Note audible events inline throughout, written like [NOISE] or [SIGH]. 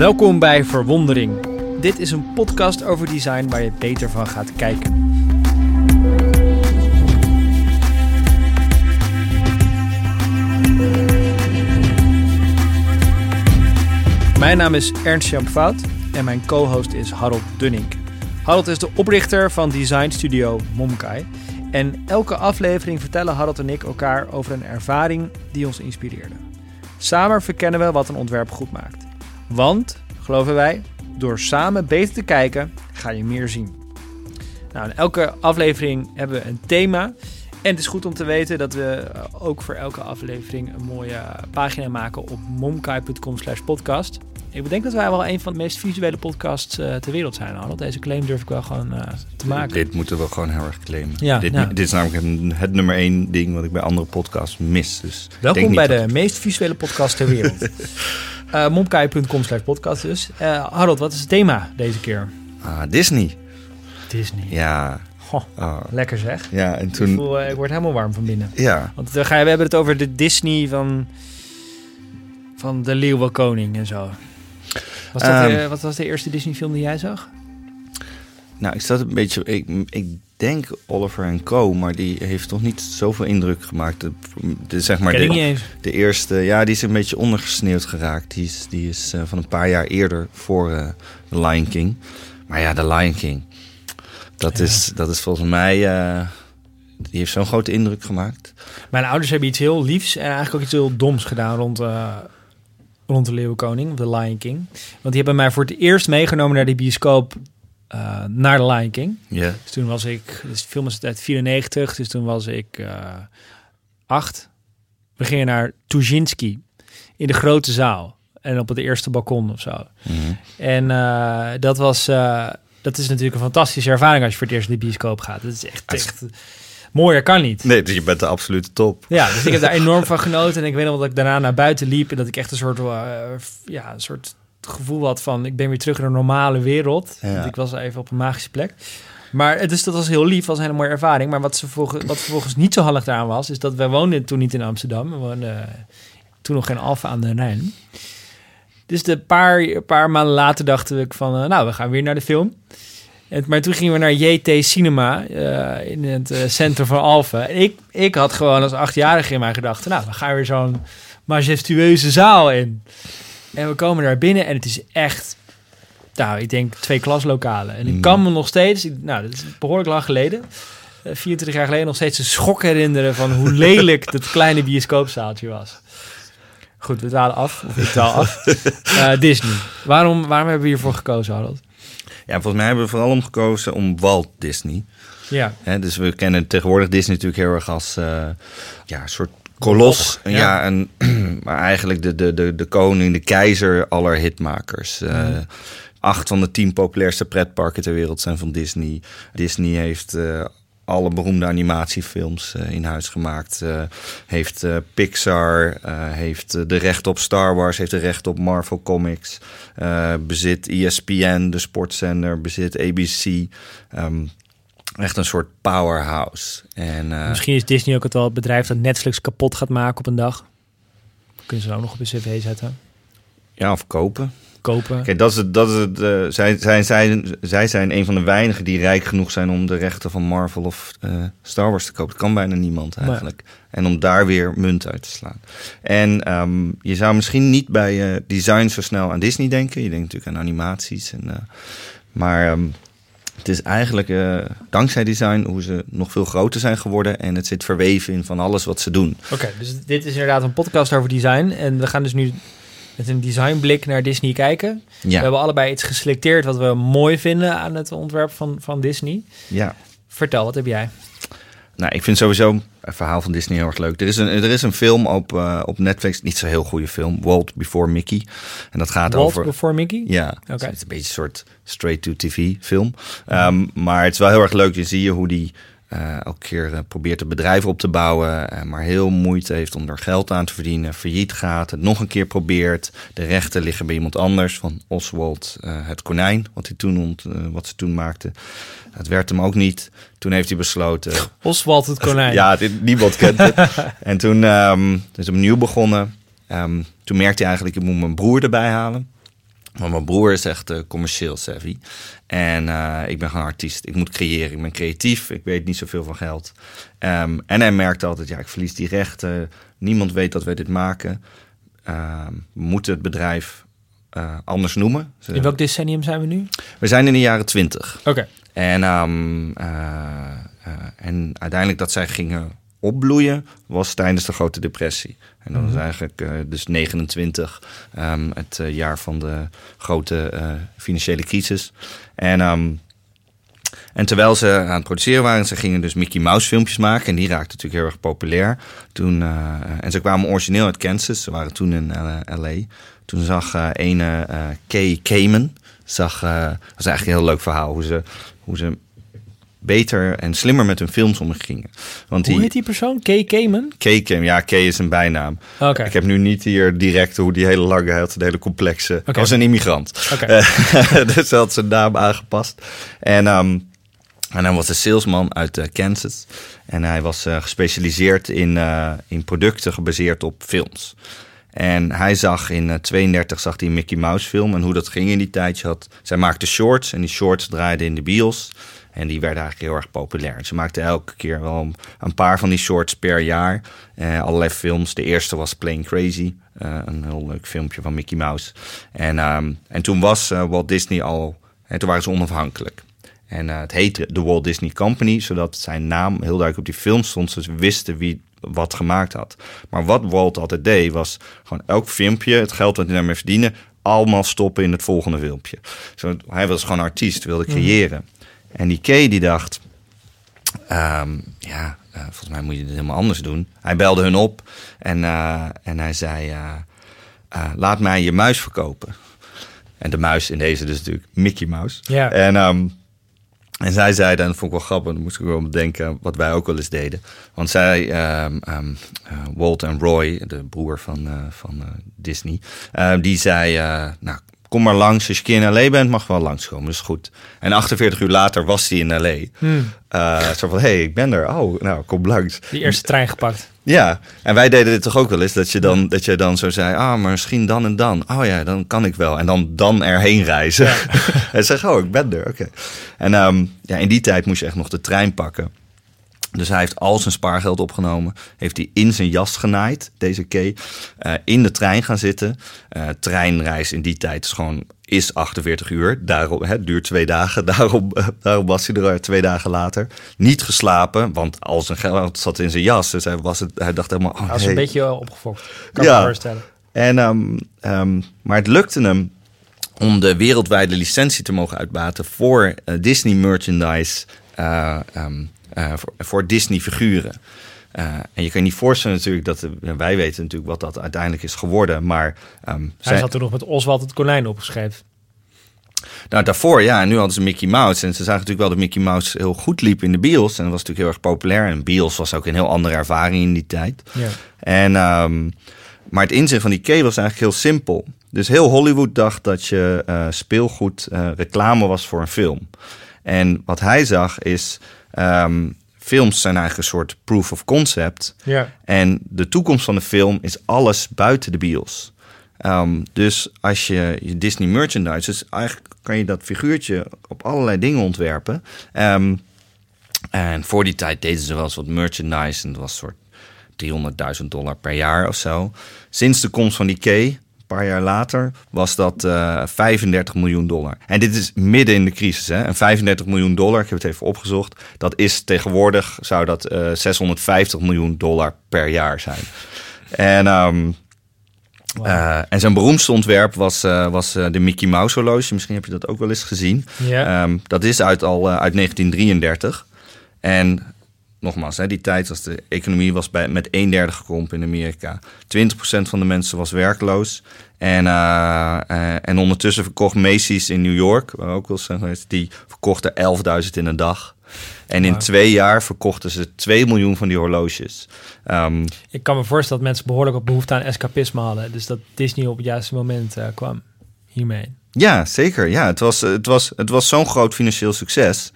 Welkom bij Verwondering. Dit is een podcast over design waar je beter van gaat kijken. Mijn naam is Ernst Jan en mijn co-host is Harold Dunning. Harold is de oprichter van design studio Momkai. En elke aflevering vertellen Harold en ik elkaar over een ervaring die ons inspireerde. Samen verkennen we wat een ontwerp goed maakt. Want, geloven wij, door samen beter te kijken ga je meer zien. Nou, in elke aflevering hebben we een thema. En het is goed om te weten dat we eh, ook voor elke aflevering een mooie pagina maken op momkai.com slash podcast. Ik denk dat wij wel een van de meest visuele podcasts uh, ter wereld zijn, Arnold. Deze claim durf ik wel gewoon uh, te maken. Dit moeten we gewoon heel erg claimen. Ja, dit, ja. dit is namelijk een, het nummer één ding wat ik bij andere podcasts mis. Dus Welkom bij dat- de meest visuele podcast ter wereld. [LAUGHS] uh, momkai.com slash podcast dus. Uh, Harold, wat is het thema deze keer? Ah, Disney. Disney. Ja. Ah, lekker zeg. ja, en Ik, toen... voel, eh, ik word helemaal warm van binnen. Ja. Want we, gaan, we hebben het over de Disney van, van de Leeuwenkoning en zo. Was dat, Ehm. eh, wat was de eerste Disney film die jij zag? Nou, ik zat een beetje... Ik, ik denk Oliver en Co, maar die heeft toch niet zoveel indruk gemaakt. De, de, zeg maar de, de eerste... Ja, die is een beetje ondergesneeuwd geraakt. Die is, die is eh, van een paar jaar eerder voor eh The Lion King. Maar ja, The Lion King... Dat, Ja. is, dat is volgens mij... eh, die heeft zo'n grote indruk gemaakt. Mijn ouders hebben iets heel liefs en eigenlijk ook iets heel doms gedaan rond, rond de Leeuwenkoning, de Lion King. Want die hebben mij voor het eerst meegenomen naar de bioscoop eh, naar de Lion King. Ja. Dus toen was ik, dus de film is uit 94, dus toen was ik eh, acht. We gingen naar Tuzinski in de grote zaal en op het eerste balkon of zo. Mhm. En eh, dat was, dat is natuurlijk een fantastische ervaring als je voor het eerst naar de bioscoop gaat. Dat is echt, echt mooier kan niet. Nee, dus je bent de absolute top. Ja, dus ik heb daar enorm van genoten. En ik weet nog dat ik daarna naar buiten liep. En dat ik echt een soort, ja, een soort gevoel had van... ik ben weer terug in de normale wereld. Ja. Want ik was even op een magische plek. Maar het is, dat was heel lief, was een hele mooie ervaring. Maar wat, ze volgens, wat vervolgens niet zo handig daaraan was... is dat wij woonden toen niet in Amsterdam. We woonden eh, toen nog in Alphen aan de Rijn. Dus de paar, een paar maanden later dachten we van... eh, nou, we gaan weer naar de film. En, maar toen gingen we naar JT Cinema eh, in het centrum van Alphen. En ik, ik had gewoon als achtjarige in mijn gedachten... nou, we gaan weer zo'n majestueuze zaal in. En we komen daar binnen en het is echt... Nou, ik denk twee klaslokalen. En ik Mm. kan me nog steeds... Nou, dat is behoorlijk lang geleden. eh, 24 jaar geleden nog steeds een schok herinneren... van hoe [LAUGHS] lelijk dat kleine bioscoopzaaltje was. Goed, we dwalen af. Of ik dwaal af. [LAUGHS] Eh, Disney. Waarom, waarom hebben we hiervoor gekozen, Harold? Ja, volgens mij hebben we vooral om gekozen om Walt Disney. Ja, dus we kennen tegenwoordig Disney natuurlijk heel erg als eh, ja, een soort kolos. Ja. Ja. en, [CLEARS THROAT] maar eigenlijk de, de, de, de koning, de keizer aller hitmakers. Eh. Acht van de tien populairste pretparken ter wereld zijn van Disney. Disney heeft eh, alle beroemde animatiefilms eh, in huis gemaakt. Heeft Pixar, heeft de recht op Star Wars, heeft de recht op Marvel Comics. bezit ESPN, de sportzender, bezit ABC. Ehm, echt een soort powerhouse. En, eh, Misschien is Disney ook het wel het bedrijf dat Netflix kapot gaat maken op een dag. Kunnen ze ook nog op een cv zetten. ja, of kopen. Kopen. Kijk, dat is het. Dat is het eh, zij, zij, zij, zij zijn een van de weinigen die rijk genoeg zijn om de rechten van Marvel of eh, Star Wars te kopen. Dat kan bijna niemand eigenlijk. En om daar weer munt uit te slaan. En ehm, je zou misschien niet bij design zo snel aan Disney denken. Je denkt natuurlijk aan animaties. En, maar ehm, het is eigenlijk eh, dankzij design hoe ze nog veel groter zijn geworden. En het zit verweven in van alles wat ze doen. Oké, dus dit is inderdaad een podcast over design. En we gaan dus nu met een designblik naar Disney kijken. We hebben allebei iets geselecteerd wat we mooi vinden aan het ontwerp van, van Disney. ja. Vertel, wat heb jij? Nou, ik vind sowieso het verhaal van Disney heel erg leuk. Er is een, er is een film op, eh, op Netflix, niet zo heel goede film, Walt Before Mickey. En dat gaat Walt over... Before Mickey? Ja, Oké. het is een beetje een soort straight-to-tv film. Ehm, maar het is wel heel erg leuk. Je zie je hoe die eh, elke keer eh, probeert het bedrijf op te bouwen. eh, maar heel moeite heeft om er geld aan te verdienen. Failliet gaat, het nog een keer probeert. De rechten liggen bij iemand anders. Van Oswald het konijn, wat, hij toen ont, wat ze toen maakte. Het werd hem ook niet. Toen heeft hij besloten... [LAUGHS] Oswald het konijn. Ja, dit, niemand kent het. [LAUGHS] en toen ehm is het opnieuw begonnen. Ehm, toen merkte hij eigenlijk, ik moet mijn broer erbij halen. Maar mijn broer is echt uh, commercieel savvy. En uh, ik ben gewoon artiest. Ik moet creëren. Ik ben creatief. Ik weet niet zoveel van geld. Um, en hij merkte altijd, ja, ik verlies die rechten. Niemand weet dat wij dit maken. Uh, we moeten het bedrijf uh, anders noemen. In welk decennium zijn we nu? We zijn in de jaren twintig. Oké. Okay. En, um, en uiteindelijk dat zij gingen opbloeien was tijdens de Grote Depressie. En dat was mhm. eigenlijk uh, dus 29, um, het uh, jaar van de grote uh, financiële crisis. En, um, en terwijl ze aan het produceren waren, ze gingen dus Mickey Mouse filmpjes maken. En die raakten natuurlijk heel erg populair. Toen, en ze kwamen origineel uit Kansas. Ze waren toen in LA. Toen zag ene Kay Kamen, zag, was eigenlijk een heel leuk verhaal, hoe ze, hoe ze beter en slimmer met hun films omgingen. Want die, hoe heet die persoon? Kay Kamen? Kay Kamen, ja, Kay is een bijnaam. Okay. Ik heb nu niet hier direct hoe die hele lange had, de hele complexe. Okay. was een immigrant. Okay. [LAUGHS] dus hij had zijn naam aangepast. En, um, en hij was een salesman uit uh, Kansas. En hij was uh, gespecialiseerd in, uh, in producten gebaseerd op films. En hij zag in uh, 32 zag hij een Mickey Mouse film en hoe dat ging in die tijd. Had, zij maakte shorts en die shorts draaiden in de bios. En die werden eigenlijk heel erg populair. Ze maakten elke keer wel een paar van die shorts per jaar. Uh, allerlei films. De eerste was Plain Crazy. Uh, een heel leuk filmpje van Mickey Mouse. En, um, en toen was uh, Walt Disney al... En toen waren ze onafhankelijk. En het heette de Walt Disney Company, zodat zijn naam heel duidelijk op die film stond. Ze wisten wie wat gemaakt had. Maar wat Walt altijd deed, was gewoon elk filmpje, het geld wat hij daarmee verdiende, allemaal stoppen in het volgende filmpje. Zo, hij was gewoon artiest, wilde mhm. creëren. En die Kay die dacht, um, ja, uh, volgens mij moet je dit helemaal anders doen. Hij belde hun op en, uh, en hij zei, uh, laat mij je muis verkopen. En de muis in deze dus natuurlijk Mickey Mouse. Ja. En, um, en zij zei, dat vond ik wel grappig, dan moest ik wel bedenken wat wij ook wel eens deden. Want zij, um, um, Walt en Roy, de broer van, uh, van uh, Disney, die zei, nou kom maar langs. Als je keer in L.A. bent, mag wel langskomen. Dat is goed. En 48 uur later was hij in L.A. Hmm. Uh, zo van, hé, hey, ik ben er. Oh, nou, kom langs. Die eerste trein gepakt. Ja, en wij deden dit toch ook wel eens. Dat je dan, dat je dan zo zei, ah, maar misschien dan en dan. Oh ja, dan kan ik wel. En dan, dan erheen reizen. Ja. [LAUGHS] en zeg, oh, ik ben er. Oké. En um, ja, in die tijd moest je echt nog de trein pakken. Dus hij heeft al zijn spaargeld opgenomen. Heeft hij in zijn jas genaaid, deze key. Uh, in de trein gaan zitten. Uh, treinreis in die tijd is gewoon is 48 uur. Daarom, het duurt twee dagen. [LAUGHS] Daarom, daarom was hij er twee dagen later. Niet geslapen, want al zijn geld zat in zijn jas. Dus hij, was het, hij dacht helemaal... Oh, hij was hey. een beetje opgefokt. Kan ja. me voorstellen. En, um, um, maar het lukte hem om de wereldwijde licentie te mogen uitbaten voor Disney merchandise... Um, uh, voor, voor Disney-figuren. Uh, en je kan je niet voorstellen natuurlijk dat... wij weten natuurlijk wat dat uiteindelijk is geworden, maar... Um, Hij zat er nog met Oswald het konijn opgeschreven. Nou, daarvoor, ja. En nu hadden ze Mickey Mouse. En ze zagen natuurlijk wel dat Mickey Mouse heel goed liep in de bios. En dat was natuurlijk heel erg populair. En bios was ook een heel andere ervaring in die tijd. Ja. En, um, maar het inzicht van die key was eigenlijk heel simpel. Dus heel Hollywood dacht dat je uh, speelgoed uh, reclame was voor een film. En wat hij zag is... Um, films zijn eigenlijk een soort proof of concept. Ja. En de toekomst van de film is alles buiten de bios. Um, dus als je, je Disney merchandise, dus eigenlijk kan je dat figuurtje op allerlei dingen ontwerpen. Um, en voor die tijd deden ze wel eens wat merchandise en dat was een soort 300.000 dollar per jaar of zo. Sinds de komst van die paar jaar later was dat uh, eh, 35 miljoen dollar. En dit is midden in de crisis. Hè? En 35 miljoen dollar, ik heb het even opgezocht, dat is tegenwoordig zou dat uh, eh, 650 miljoen dollar per jaar zijn. En, um, wow. uh, en zijn beroemdste ontwerp was, was de Mickey Mouse horloge. Misschien heb je dat ook wel eens gezien. Yeah. Um, dat is uit, al uit 1933. En nogmaals, hè, die tijd was de economie was bij, met een derde gekrompen in Amerika. 20% van de mensen was werkloos. En, uh, uh, en ondertussen verkocht Macy's in New York, waar ook wel zijn die verkochten 11.000 in een dag. En in wow. twee jaar verkochten ze 2 miljoen van die horloges. Um, Ik kan me voorstellen dat mensen behoorlijk op behoefte aan escapisme hadden. Dus dat Disney op het juiste moment uh, kwam hiermee. Ja, zeker. Ja, het was, het was, het was zo'n groot financieel succes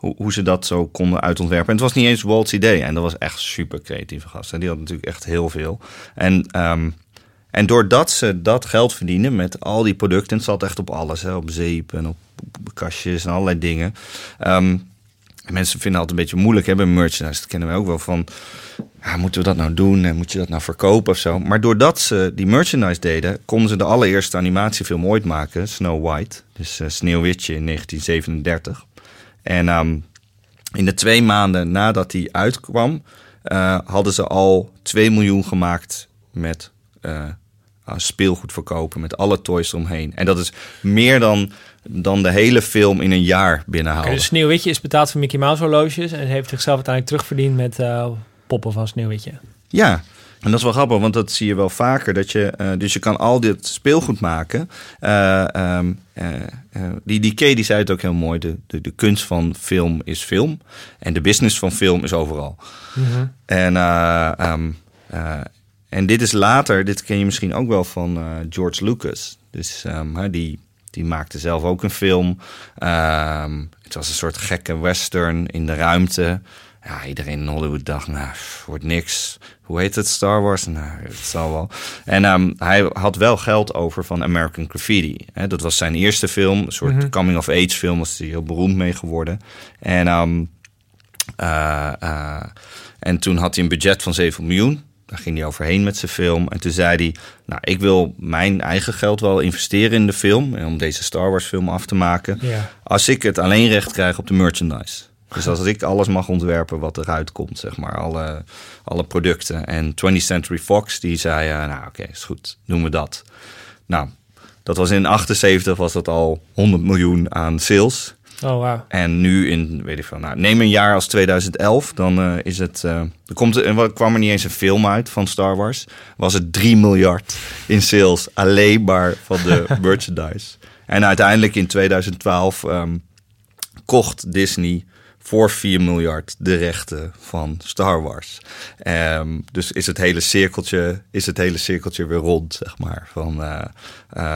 hoe, hoe ze dat zo konden uitontwerpen. En het was niet eens Walt's idee. En dat was echt super creatieve gasten. Die had natuurlijk echt heel veel. En, um, en doordat ze dat geld verdienen met al die producten, het zat echt op alles, hè, op zeep en op kastjes en allerlei dingen. Ehm, mensen vinden het altijd een beetje moeilijk hebben merchandise. Dat kennen we ook wel van. Ja, moeten we dat nou doen en moet je dat nou verkopen of zo? Maar doordat ze die merchandise deden, konden ze de allereerste animatiefilm ooit maken, Snow White. Dus uh, Sneeuwwitje in 1937. En um, in de twee maanden nadat die uitkwam, uh, hadden ze al 2 miljoen gemaakt met uh, speelgoed verkopen, met alle toys eromheen. En dat is meer dan, dan de hele film in een jaar binnenhalen. Dus Sneeuwwitje is betaald van Mickey Mouse horloges en heeft zichzelf uiteindelijk terugverdiend met uh, poppen van Sneeuwwitje. Ja, en dat is wel grappig, want dat zie je wel vaker. Dat je, uh, dus je kan al dit speelgoed maken. Uh, um, uh, die, die Kay die zei het ook heel mooi. De, de, de, kunst van film is film. En de business van film is overal. Mm -hmm. En, um, en dit is later, dit ken je misschien ook wel van George Lucas. Dus um, die, die maakte zelf ook een film. het was een soort gekke western in de ruimte ja, iedereen in Hollywood dacht, nou, wordt niks. Hoe heet het? Star Wars? Nou, het zal wel. En um, hij had wel geld over van American Graffiti. Hè? Dat was zijn eerste film, een soort mm -hmm. coming-of-age film, was hij heel beroemd mee geworden. En, um, uh, uh, en toen had hij een budget van 7 miljoen. Daar ging hij overheen met zijn film. En toen zei hij, nou, ik wil mijn eigen geld wel investeren in de film. Om deze Star Wars film af te maken. Als ik het alleen recht krijg op de merchandise. Dus als ik alles mag ontwerpen wat eruit komt, zeg maar, alle, alle producten. En 20th Century Fox, die zei, uh, nou oké, okay, is goed, doen we dat. Nou, dat was in 78 was dat al 100 miljoen aan sales. Oh, wow. En nu in, weet ik veel, nou, neem een jaar als 2011, dan uh, is het, uh, er, komt, er kwam er niet eens een film uit van Star Wars. Was het 3 miljard in sales, alleen maar van de [LAUGHS] merchandise. En uiteindelijk in 2012 um, kocht Disney voor 4 miljard de rechten van Star Wars. Um, dus is het hele cirkeltje, is het hele cirkeltje weer rond, zeg maar. Van, uh,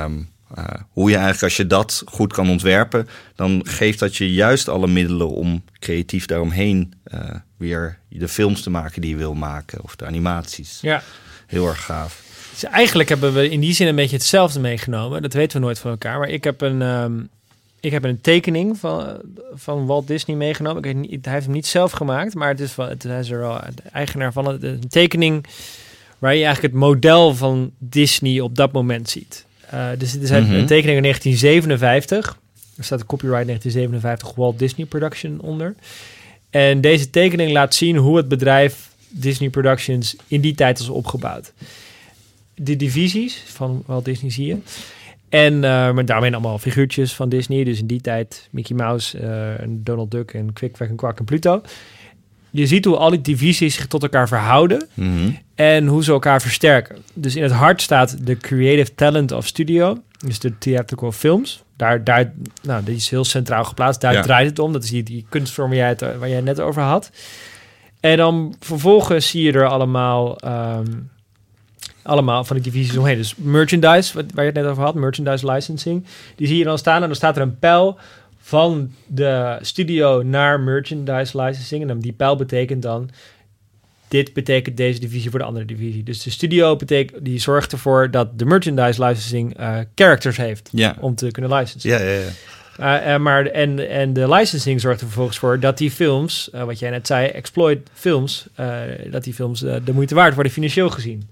um, uh, hoe je eigenlijk, als je dat goed kan ontwerpen, dan geeft dat je juist alle middelen om creatief daaromheen uh, weer de films te maken die je wil maken, of de animaties. Ja. Heel erg gaaf. Dus eigenlijk hebben we in die zin een beetje hetzelfde meegenomen. Dat weten we nooit van elkaar. Maar ik heb een, um, ik heb een tekening van, van Walt Disney meegenomen. Ik weet niet, hij heeft hem niet zelf gemaakt, maar het is van, het, hij is er wel eigenaar van. Het, een tekening waar je eigenlijk het model van Disney op dat moment ziet. Uh, dus het is mm -hmm. een tekening in 1957. Er staat de copyright 1957 Walt Disney Production onder. En deze tekening laat zien hoe het bedrijf Disney Productions in die tijd is opgebouwd. De divisies van Walt Disney zie je. En uh, maar daarmee allemaal figuurtjes van Disney. Dus in die tijd Mickey Mouse, uh, en Donald Duck en Kwik, en Kwak en Pluto. Je ziet hoe al die divisies zich tot elkaar verhouden Mhm. mm -hmm. en hoe ze elkaar versterken. Dus in het hart staat de creative talent of studio, dus de theatrical films. Daar, daar, nou, die is heel centraal geplaatst. Daar ja. draait het om. Dat is die, die kunstvorm waar jij, het, waar jij het net over had. En dan vervolgens zie je er allemaal... Um, allemaal van die divisies omheen. Dus merchandise, wat, waar je het net over had, merchandise licensing. Die zie je dan staan en dan staat er een pijl van de studio naar merchandise licensing. En dan die pijl betekent dan, dit betekent deze divisie voor de andere divisie. Dus de studio betekent, die zorgt ervoor dat de merchandise licensing uh, characters heeft ja. om te kunnen licensen. Ja, ja, ja. Uh, uh, maar en, en de licensing zorgt er vervolgens voor dat die films, uh, wat jij net zei, exploit films, dat die films de moeite waard worden financieel gezien.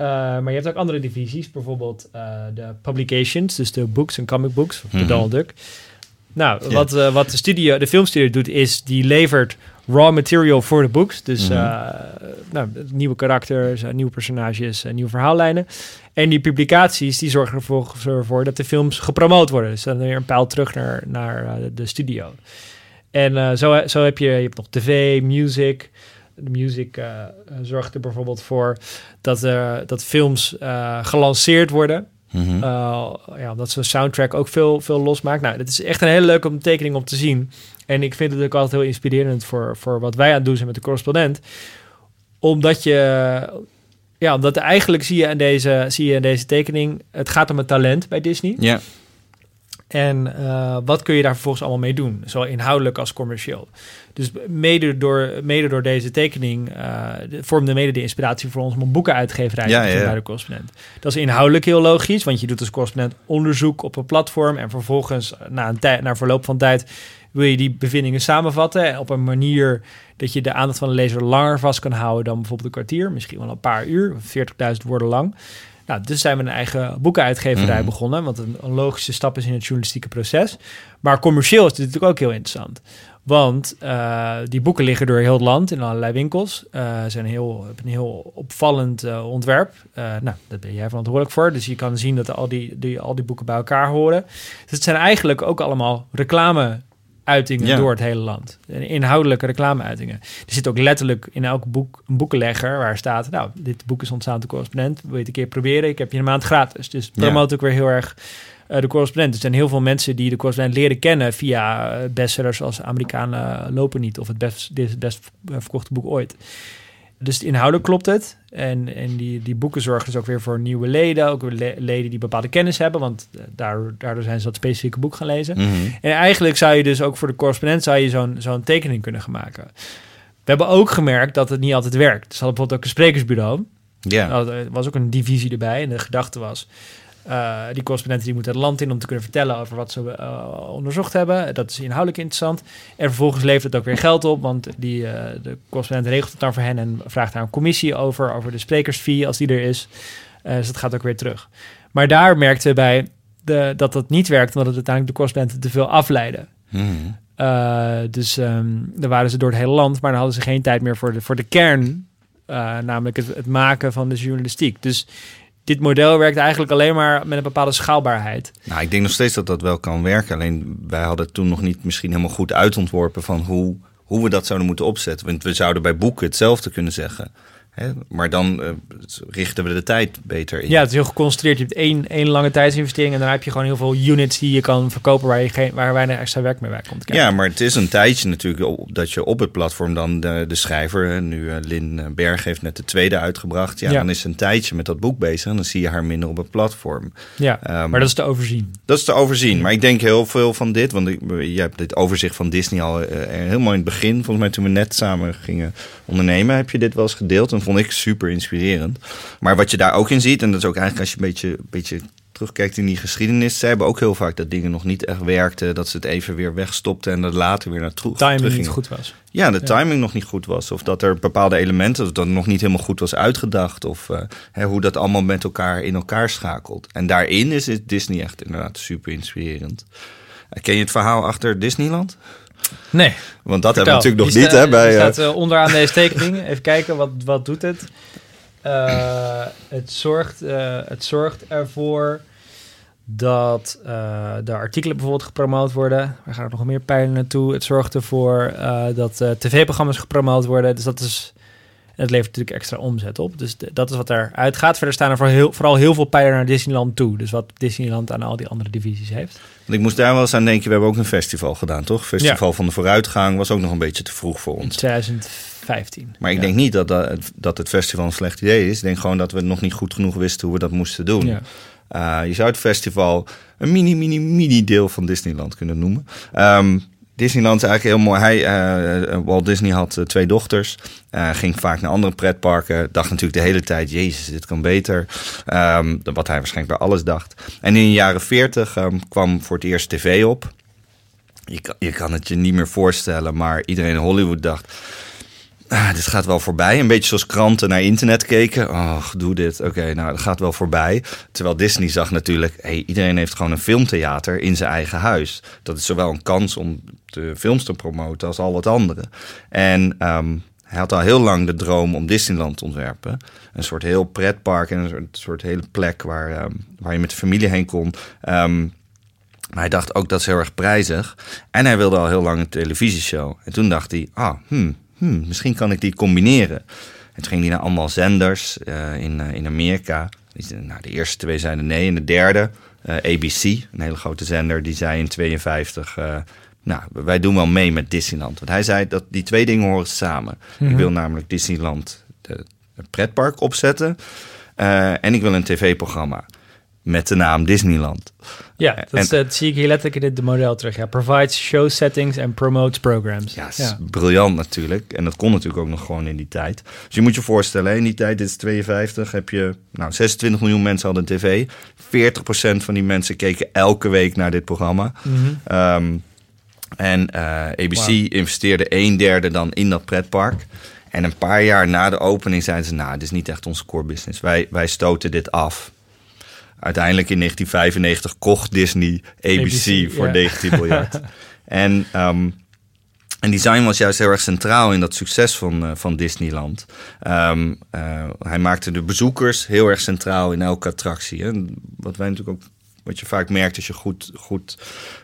Uh, maar je hebt ook andere divisies, bijvoorbeeld uh, de publications, dus de books en comic books, mm -hmm. de Donald Duck. Nou, yeah. wat, uh, wat de, studio, de filmstudio doet, is die levert raw material voor de books. Dus mm -hmm. nou, nieuwe karakters, nieuwe personages, nieuwe verhaallijnen. En die publicaties, die zorgen ervoor dat de films gepromoot worden. Dus dan weer een pijl terug naar, naar de studio. En zo, zo heb je, je hebt nog tv, music de music uh, zorgt er bijvoorbeeld voor dat, uh, dat films uh, gelanceerd worden. Mm -hmm. ja, dat zo'n soundtrack ook veel, veel losmaakt. Nou, het is echt een hele leuke tekening om te zien. En ik vind het ook altijd heel inspirerend voor, voor wat wij aan het doen zijn met de correspondent. Omdat je... Ja, omdat eigenlijk zie je in deze, zie je in deze tekening... Het gaat om het talent bij Disney. Ja. En uh, wat kun je daar vervolgens allemaal mee doen, zowel inhoudelijk als commercieel. Dus mede door, mede door deze tekening uh, vormde mede de inspiratie voor ons om een boekenuitgeverij ja, te doen ja. bij de correspondent. Dat is inhoudelijk heel logisch, want je doet als correspondent onderzoek op een platform en vervolgens na, een tijd, na verloop van tijd wil je die bevindingen samenvatten op een manier dat je de aandacht van de lezer langer vast kan houden dan bijvoorbeeld een kwartier, misschien wel een paar uur, 40.000 woorden lang. Nou, dus zijn we een eigen boekenuitgeverij mm. begonnen, wat een, een, logische stap is in het journalistieke proces. Maar commercieel is het natuurlijk ook heel interessant. Want uh, die boeken liggen door heel het land in allerlei winkels. Uh, zijn heel, een heel opvallend uh, ontwerp. nou, daar ben jij verantwoordelijk voor. Dus je kan zien dat al die, die, al die boeken bij elkaar horen. Dus het zijn eigenlijk ook allemaal reclame uitingen door het hele land. Inhoudelijke reclameuitingen. Er zit ook letterlijk in elk boek een boekenlegger waar staat... nou, dit boek is ontstaan de correspondent. Wil je het een keer proberen? Ik heb je een maand gratis. Dus promoot ook weer heel erg uh, de correspondent. Er zijn heel veel mensen die de correspondent leren kennen... via uh, bestsellers als Amerikanen lopen niet... of het best, dit is het best verkochte boek ooit. Dus inhoudelijk klopt het. En, en die, die boeken zorgen dus ook weer voor nieuwe leden. Ook leden die bepaalde kennis hebben. Want eh, daardoor, daardoor zijn ze dat specifieke boek gaan lezen. Mhm. En eigenlijk zou je dus ook voor de correspondent... zou je zo'n zo'n tekening kunnen gaan maken. We hebben ook gemerkt dat het niet altijd werkt. Dus hadden bijvoorbeeld ook een sprekersbureau. Ja. Er was ook een divisie erbij. En de gedachte was... Uh, die correspondenten die moeten het land in om te kunnen vertellen over wat ze uh, onderzocht hebben. Dat is inhoudelijk interessant. En vervolgens levert het ook weer geld op, want die, uh, de correspondent regelt het dan voor hen en vraagt daar een commissie over, over de sprekersfee als die er is. dus dat gaat ook weer terug. Maar daar merkten we bij de, dat dat niet werkt, omdat het uiteindelijk de correspondenten te veel afleiden. Hmm. dus um, dan waren ze door het hele land, maar dan hadden ze geen tijd meer voor de, voor de kern, namelijk het, het maken van de journalistiek. Dus dit model werkt eigenlijk alleen maar met een bepaalde schaalbaarheid. Nou, ik denk nog steeds dat dat wel kan werken. Alleen wij hadden toen nog niet misschien helemaal goed uitontworpen van hoe, hoe we dat zouden moeten opzetten. Want we zouden bij boeken hetzelfde kunnen zeggen. Hè? Maar dan uh, richten we de tijd beter in. Ja, het is heel geconcentreerd. Je hebt één, één lange tijdsinvestering en dan heb je gewoon heel veel units die je kan verkopen waar, je geen, waar weinig extra werk mee bij komt. Kijken. Ja, maar het is een tijdje natuurlijk dat je op het platform dan de, de schrijver, nu uh, Lin Berg heeft net de tweede uitgebracht. Ja, dan is ze een tijdje met dat boek bezig en dan zie je haar minder op het platform. Ja, um, maar dat is te overzien. Dat is te overzien. Maar ik denk heel veel van dit, want ik, je hebt dit overzicht van Disney al uh, helemaal in het begin, volgens mij toen we net samen gingen ondernemen, heb je dit wel eens gedeeld. En vond ik super inspirerend. Maar wat je daar ook in ziet, en dat is ook eigenlijk als je een beetje, beetje terugkijkt in die geschiedenis, ze hebben ook heel vaak dat dingen nog niet echt werkten, dat ze het even weer wegstopten en dat later weer naar terug. Timing niet goed was. Ja, de timing nog niet goed was. Of dat er bepaalde elementen, of dat nog niet helemaal goed was uitgedacht. Of uh, hè, hoe dat allemaal met elkaar in elkaar schakelt. En daarin is Disney echt inderdaad super inspirerend. Ken je het verhaal achter Disneyland? Nee. Want dat hebben we natuurlijk nog niet. hè, bij, staat uh, onderaan deze tekening. Even kijken, wat, wat doet het? Uh, het, zorgt, uh, het zorgt ervoor dat de artikelen bijvoorbeeld gepromoot worden. Waar gaan er nog meer pijlen naartoe? Het zorgt ervoor dat tv-programma's gepromoot worden. Dus dat is en het levert natuurlijk extra omzet op. Dus dat is wat eruit gaat. Verder staan er voor heel, vooral heel veel pijlen naar Disneyland toe. Dus wat Disneyland aan al die andere divisies heeft. Want ik moest daar wel eens aan denken. We hebben ook een festival gedaan, toch? Festival van de Vooruitgang was ook nog een beetje te vroeg voor ons. In 2015. Maar ik denk niet dat, dat, dat het festival een slecht idee is. Ik denk gewoon dat we nog niet goed genoeg wisten hoe we dat moesten doen. Ja. Uh, je zou het festival een mini, mini, mini deel van Disneyland kunnen noemen. Um, Disneyland is eigenlijk heel mooi. Hij, uh, Walt Disney had twee dochters. Ging vaak naar andere pretparken. Dacht natuurlijk de hele tijd, jezus, dit kan beter. Um, wat hij waarschijnlijk bij alles dacht. En in de jaren 40 um, ehm, kwam voor het eerst tv op. Je kan, je kan het je niet meer voorstellen, maar iedereen in Hollywood dacht ah, dit gaat wel voorbij. Een beetje zoals kranten naar internet keken. Oh, doe dit. Oké, nou, dat gaat wel voorbij. Terwijl Disney zag natuurlijk, hey, iedereen heeft gewoon een filmtheater in zijn eigen huis. Dat is zowel een kans om de films te promoten als al wat andere. En um, hij had al heel lang de droom om Disneyland te ontwerpen. Een soort heel pretpark en een soort, hele plek waar, um, waar je met de familie heen kon. Um, maar hij dacht ook dat is heel erg prijzig. En hij wilde al heel lang een televisieshow. En toen dacht hij, ah, hmm, hmm, misschien kan ik die combineren. En toen ging hij naar allemaal zenders uh, in, uh, in Amerika. Nou, de eerste twee zeiden nee. En de derde, uh, ABC, een hele grote zender, die zei in 52... nou, wij doen wel mee met Disneyland. Want hij zei dat die twee dingen horen samen. Ik mhm. wil namelijk Disneyland, de, het pretpark, opzetten. en ik wil een tv-programma. Met de naam Disneyland. Ja, dat, is, dat zie ik hier letterlijk in dit model terug. Ja, provides show settings and promotes programs. Ja, briljant natuurlijk. En dat kon natuurlijk ook nog gewoon in die tijd. Dus je moet je voorstellen, in die tijd, dit is 52, heb je nou, 26 miljoen mensen hadden een tv. 40% van die mensen keken elke week naar dit programma. Mhm. Ehm, en eh, ABC investeerde een derde dan in dat pretpark. En een paar jaar na de opening zeiden ze, nou, dit is niet echt onze core business. Wij, wij stoten dit af. Uiteindelijk in 1995 kocht Disney ABC, ABC, voor ja. 19 miljard. [LAUGHS] en, ehm, en design was juist heel erg centraal in dat succes van, eh, van Disneyland. Ehm, eh, hij maakte de bezoekers heel erg centraal in elke attractie. Hè. Wat wij natuurlijk ook wat je vaak merkt als je goed, goed,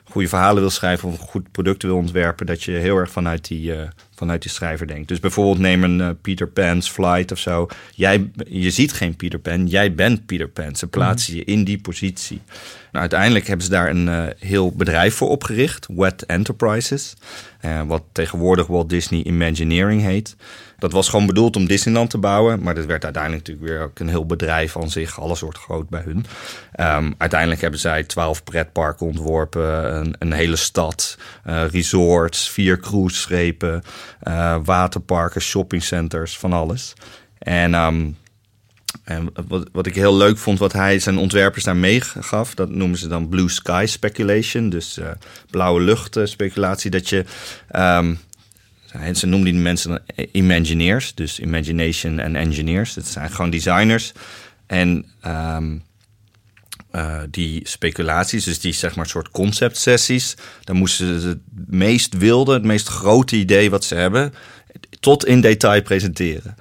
goede verhalen wil schrijven of goed producten wil ontwerpen, dat je heel erg vanuit die, eh, vanuit die schrijver denkt. Dus bijvoorbeeld neem een eh, Peter Pan's Flight of zo. Jij, je ziet geen Peter Pan, jij bent Peter Pan. Ze plaatsen je in die positie. Nou, uiteindelijk hebben ze daar een eh, heel bedrijf voor opgericht, Wet Enterprises, wat tegenwoordig Walt Disney Imagineering heet. Dat was gewoon bedoeld om Disneyland te bouwen, maar dat werd uiteindelijk natuurlijk weer ook een heel bedrijf aan zich. Alles wordt groot bij hun. Ehm, uiteindelijk hebben zij twaalf pretparken ontworpen, een, hele stad, eh, resorts, vier cruiseschepen, eh, waterparken, shoppingcenters, van alles. En, ehm, en wat, ik heel leuk vond, wat hij zijn ontwerpers daar meegaf, dat noemen ze dan blue sky speculation, dus eh, blauwe lucht speculatie, dat je en ze noemden die mensen Imagineers, dus Imagination en Engineers. Dat zijn gewoon designers. En ehm, eh, die speculaties, dus die zeg maar soort concept sessies, dan moesten ze het meest wilde, het meest grote idee wat ze hebben, tot in detail presenteren.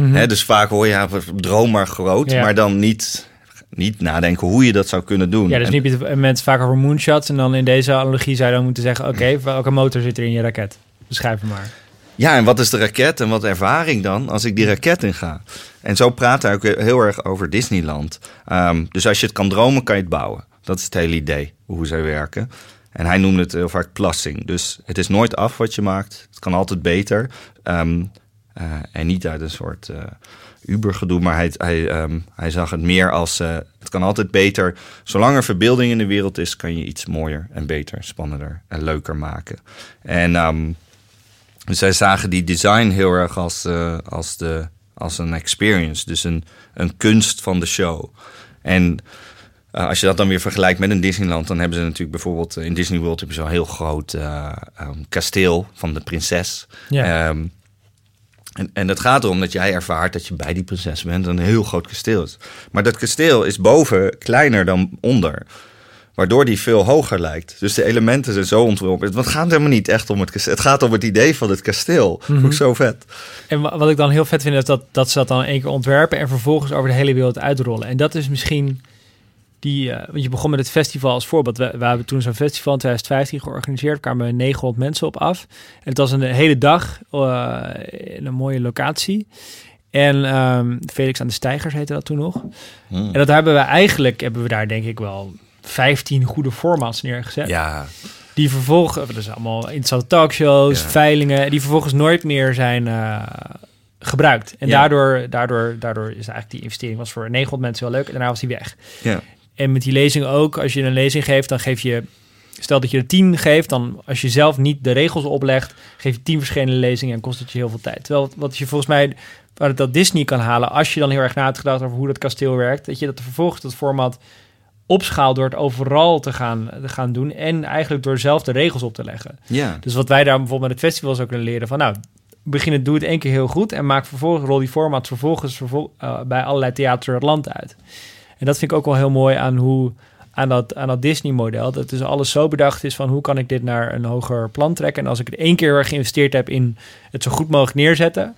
Hè, dus vaak hoor je, ja, droom maar groot, Ja. maar dan niet, niet nadenken hoe je dat zou kunnen doen. Ja, dus En- nu heb je mensen vaak over moonshots. En dan in deze analogie zou je dan moeten zeggen... oké, welke motor zit er in je raket? Beschrijf hem maar. Ja, en wat is de raket en wat ervaar ik dan als ik die raket in ga? En zo praat hij ook heel erg over Disneyland. Ehm, dus als je het kan dromen, kan je het bouwen. Dat is het hele idee, hoe zij werken. En hij noemde het heel vaak plassing. Dus het is nooit af wat je maakt. Het kan altijd beter. Ehm, eh, en niet uit een soort eh Uber-gedoe, maar hij, hij, ehm, hij zag het meer als... eh, het kan altijd beter. Zolang er verbeelding in de wereld is, kan je iets mooier en beter, spannender en leuker maken. En... dus zij zagen die design heel erg als, eh, als, de, als een experience. Dus een, een kunst van de show. En eh, als je dat dan weer vergelijkt met een Disneyland... dan hebben ze natuurlijk bijvoorbeeld... eh, in Disney World heb je zo'n heel groot eh, ehm, kasteel van de prinses. Ja. Ehm, en, en het gaat erom dat jij ervaart dat je bij die prinses bent... en een heel groot kasteel is. Maar dat kasteel is boven kleiner dan onder... Waardoor die veel hoger lijkt. Dus de elementen zijn zo ontworpen. Het gaat helemaal niet echt om het kasteel. Het gaat om het idee van het kasteel. Vond ik zo vet. En wa- wat ik dan heel vet vind, is dat, dat ze dat dan in één keer ontwerpen... en vervolgens over de hele wereld uitrollen. En dat is misschien die... eh, want je begon met het festival als voorbeeld. We, we hebben toen zo'n festival in 2015 georganiseerd. Er kwamen 900 mensen op af. En het was een hele dag eh, in een mooie locatie. En ehm, Felix aan de Stijgers heette dat toen nog. Hmm. En dat hebben we eigenlijk... hebben we daar denk ik wel 15 goede formats neergezet. Ja, Die vervolgens, dat is allemaal interessante talkshows, Ja. veilingen, die vervolgens nooit meer zijn eh, gebruikt. En Ja. daardoor, daardoor, daardoor is eigenlijk die investering was voor 900 mensen wel leuk en daarna was die weg. ja. En met die lezing ook, als je een lezing geeft, dan geef je, stel dat je er 10 geeft, dan als je zelf niet de regels oplegt, geef je 10 verschillende lezingen en kost het je heel veel tijd. Terwijl wat je volgens mij, waar het dat Disney kan halen, als je dan heel erg na hebt gedacht over hoe dat kasteel werkt, dat je dat vervolgens dat format opschaalt door het overal te gaan, te gaan doen en eigenlijk door zelf de regels op te leggen. ja. Dus wat wij daar bijvoorbeeld met het festival ook kunnen leren van, nou, begin het, doe het één keer heel goed en maak vervolgens, rol die formats vervolgens vervol, eh, bij allerlei theater het land uit. En dat vind ik ook wel heel mooi aan hoe, aan dat, aan dat Disney-model, dat dus alles zo bedacht is van hoe kan ik dit naar een hoger plan trekken. En als ik het één keer geïnvesteerd heb in het zo goed mogelijk neerzetten,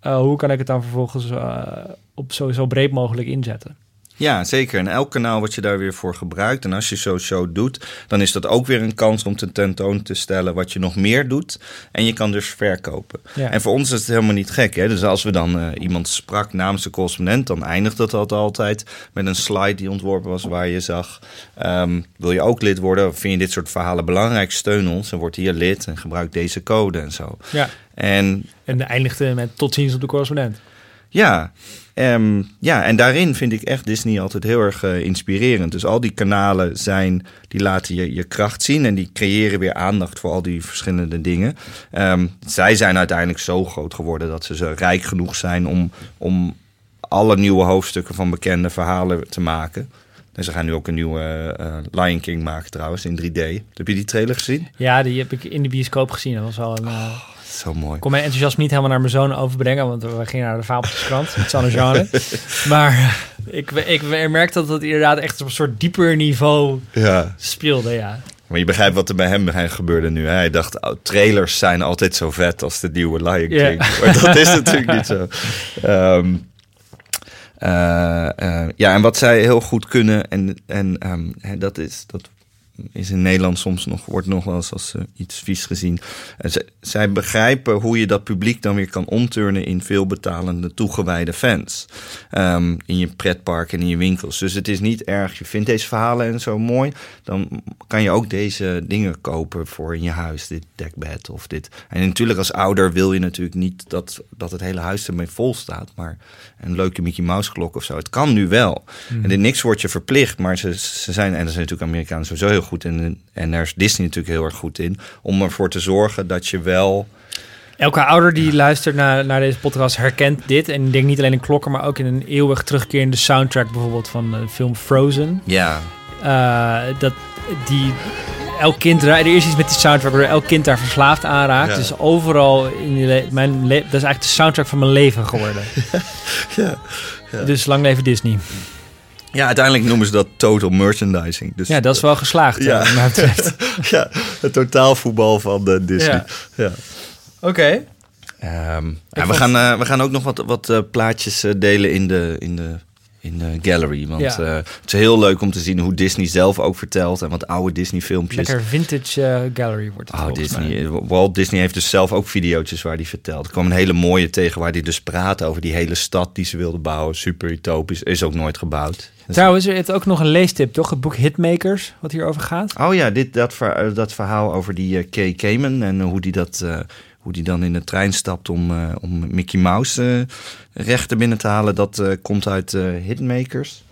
eh, hoe kan ik het dan vervolgens eh, op zo, zo breed mogelijk inzetten? Ja, zeker. En elk kanaal wat je daar weer voor gebruikt. En als je zo'n show doet, dan is dat ook weer een kans om te tentoon te stellen wat je nog meer doet. En je kan dus verkopen. Ja. En voor ons is het helemaal niet gek. Hè? Dus als we dan eh, iemand sprak namens de correspondent, dan eindigt dat altijd altijd met een slide die ontworpen was waar je zag. ehm, wil je ook lid worden? Vind je dit soort verhalen belangrijk? Steun ons en word hier lid en gebruik deze code en zo. Ja. En En eindigde met tot ziens op de correspondent. Ja, ehm, ja, en daarin vind ik echt Disney altijd heel erg eh, inspirerend. Dus al die kanalen zijn, die laten je je kracht zien en die creëren weer aandacht voor al die verschillende dingen. Ehm, zij zijn uiteindelijk zo groot geworden dat ze zo rijk genoeg zijn om, om alle nieuwe hoofdstukken van bekende verhalen te maken. En ze gaan nu ook een nieuwe uh, Lion King maken trouwens in 3D. Heb je die trailer gezien? Ja, die heb ik in de bioscoop gezien. Dat was wel een... Uh... Zo mooi. Ik kon mijn enthousiasme niet helemaal naar mijn zoon overbrengen, want we gingen naar de Fabeltjeskrant. Is een genre. [LAUGHS] maar ik, ik, merkte dat het inderdaad echt op een soort dieper niveau ja. speelde, ja. Maar je begrijpt wat er bij hem gebeurde nu. Hè? Hij dacht, oh, trailers zijn altijd zo vet als de nieuwe Lion King. Maar dat is natuurlijk niet zo. Um, uh, uh, ja, en wat zij heel goed kunnen, en, en um, dat is dat is in Nederland soms nog, wordt nog wel eens als uh, iets vies gezien. Uh, zij begrijpen hoe je dat publiek dan weer kan omturnen in veelbetalende, toegewijde fans. Um, in je pretpark en in je winkels. Dus het is niet erg, je vindt deze verhalen en zo mooi. Dan kan je ook deze dingen kopen voor in je huis. Dit dekbed of dit. En natuurlijk als ouder wil je natuurlijk niet dat, dat het hele huis ermee vol staat. Maar een leuke Mickey Mouse klok of zo. Het kan nu wel. Mm. En in niks wordt je verplicht. Maar ze, ze zijn, en dat zijn natuurlijk Amerikanen sowieso heel goed in. En daar is Disney natuurlijk heel erg goed in. Om ervoor te zorgen dat je wel. Elke ouder die luistert naar, naar deze podcast herkent dit. En ik denk niet alleen in klokken, maar ook in een eeuwig terugkerende soundtrack bijvoorbeeld van de film Frozen. Ja. Uh, dat die elk kind, er is iets met die soundtrack waar elk kind daar verslaafd aan raakt. Dus overal in mijn dat is eigenlijk de soundtrack van mijn leven geworden. [LAUGHS] ja. ja. Dus lang leven Disney. Ja, uiteindelijk noemen ze dat total merchandising. Dus, ja, dat is wel geslaagd, ja. Betreft. [LAUGHS] ja, het totaalvoetbal van de Disney. Ja. Oké. Okay. Um, ja, we, gaan, uh, we gaan ook nog wat, wat uh, plaatjes delen in de, in de in de gallery. Want ja. het is heel leuk om te zien hoe Disney zelf ook vertelt. En wat oude Disney filmpjes. Lekker vintage gallery wordt het oh, Disney. Walt Disney heeft dus zelf ook video's waar hij vertelt. Er kwam een hele mooie tegen waar hij dus praat over die hele stad die ze wilden bouwen. Super utopisch. Is ook nooit gebouwd. Trouwens, er is ook nog een leestip, toch? Het boek Hitmakers, wat hierover gaat. Oh ja, dit, dat, dat verhaal over die uh, Kay Kamen en hoe die dat... Hoe die dan in de trein stapt om, uh, om Mickey Mouse rechten binnen te halen, dat komt uit Hitmakers.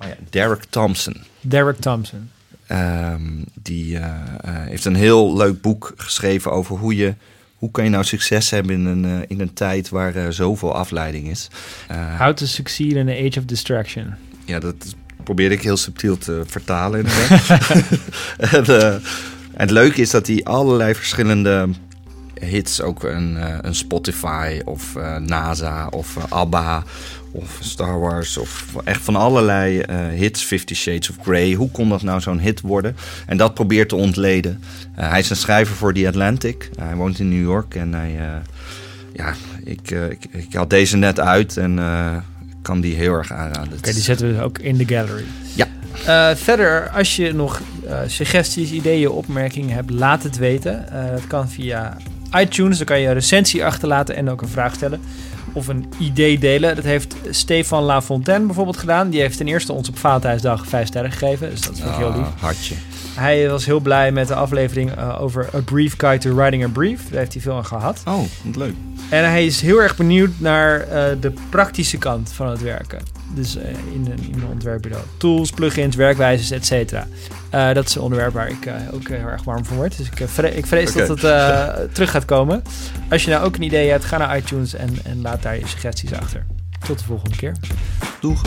Oh ja, Derek Thompson. Derek Thompson. Um, die heeft een heel leuk boek geschreven over hoe je hoe kan je nou succes hebben in een, in een tijd waar uh, zoveel afleiding is? Uh, How to succeed in the age of distraction ja, dat probeer ik heel subtiel te vertalen. [LAUGHS] [LAUGHS] en, uh, het leuke is dat hij allerlei verschillende hits, ook een, uh, een Spotify of uh, NASA of ABBA of Star Wars of echt van allerlei hits, Fifty Shades of Grey. Hoe kon dat nou zo'n hit worden? En dat probeert te ontleden. hij is een schrijver voor The Atlantic. hij woont in New York en hij, ja, ik, ik, ik, had deze net uit en kan die heel erg aanraden. Oké, die zetten we ook in de gallery. Ja. Uh, verder, als je nog uh, suggesties, ideeën, opmerkingen hebt, laat het weten. Uh, dat kan via iTunes. Dan kan je een recensie achterlaten en ook een vraag stellen. Of een idee delen. Dat heeft Stefan Lafontaine bijvoorbeeld gedaan. Die heeft ten eerste ons op Valentijnsdag vijf sterren gegeven. Dus dat is ook heel ah, lief. Hartje. Hij was heel blij met de aflevering over A Brief Guide to Writing a Brief. Daar heeft hij veel aan gehad. Oh, wat leuk. En hij is heel erg benieuwd naar uh, de praktische kant van het werken. Dus uh, in, een, in een ontwerpbureau. Tools, plugins, werkwijzes, et cetera. Uh, dat is een onderwerp waar ik ook heel erg warm van word. Dus ik, vre ik vrees okay. dat het terug gaat komen. Als je nou ook een idee hebt, ga naar iTunes en, en laat daar je suggesties achter. Tot de volgende keer. Doeg.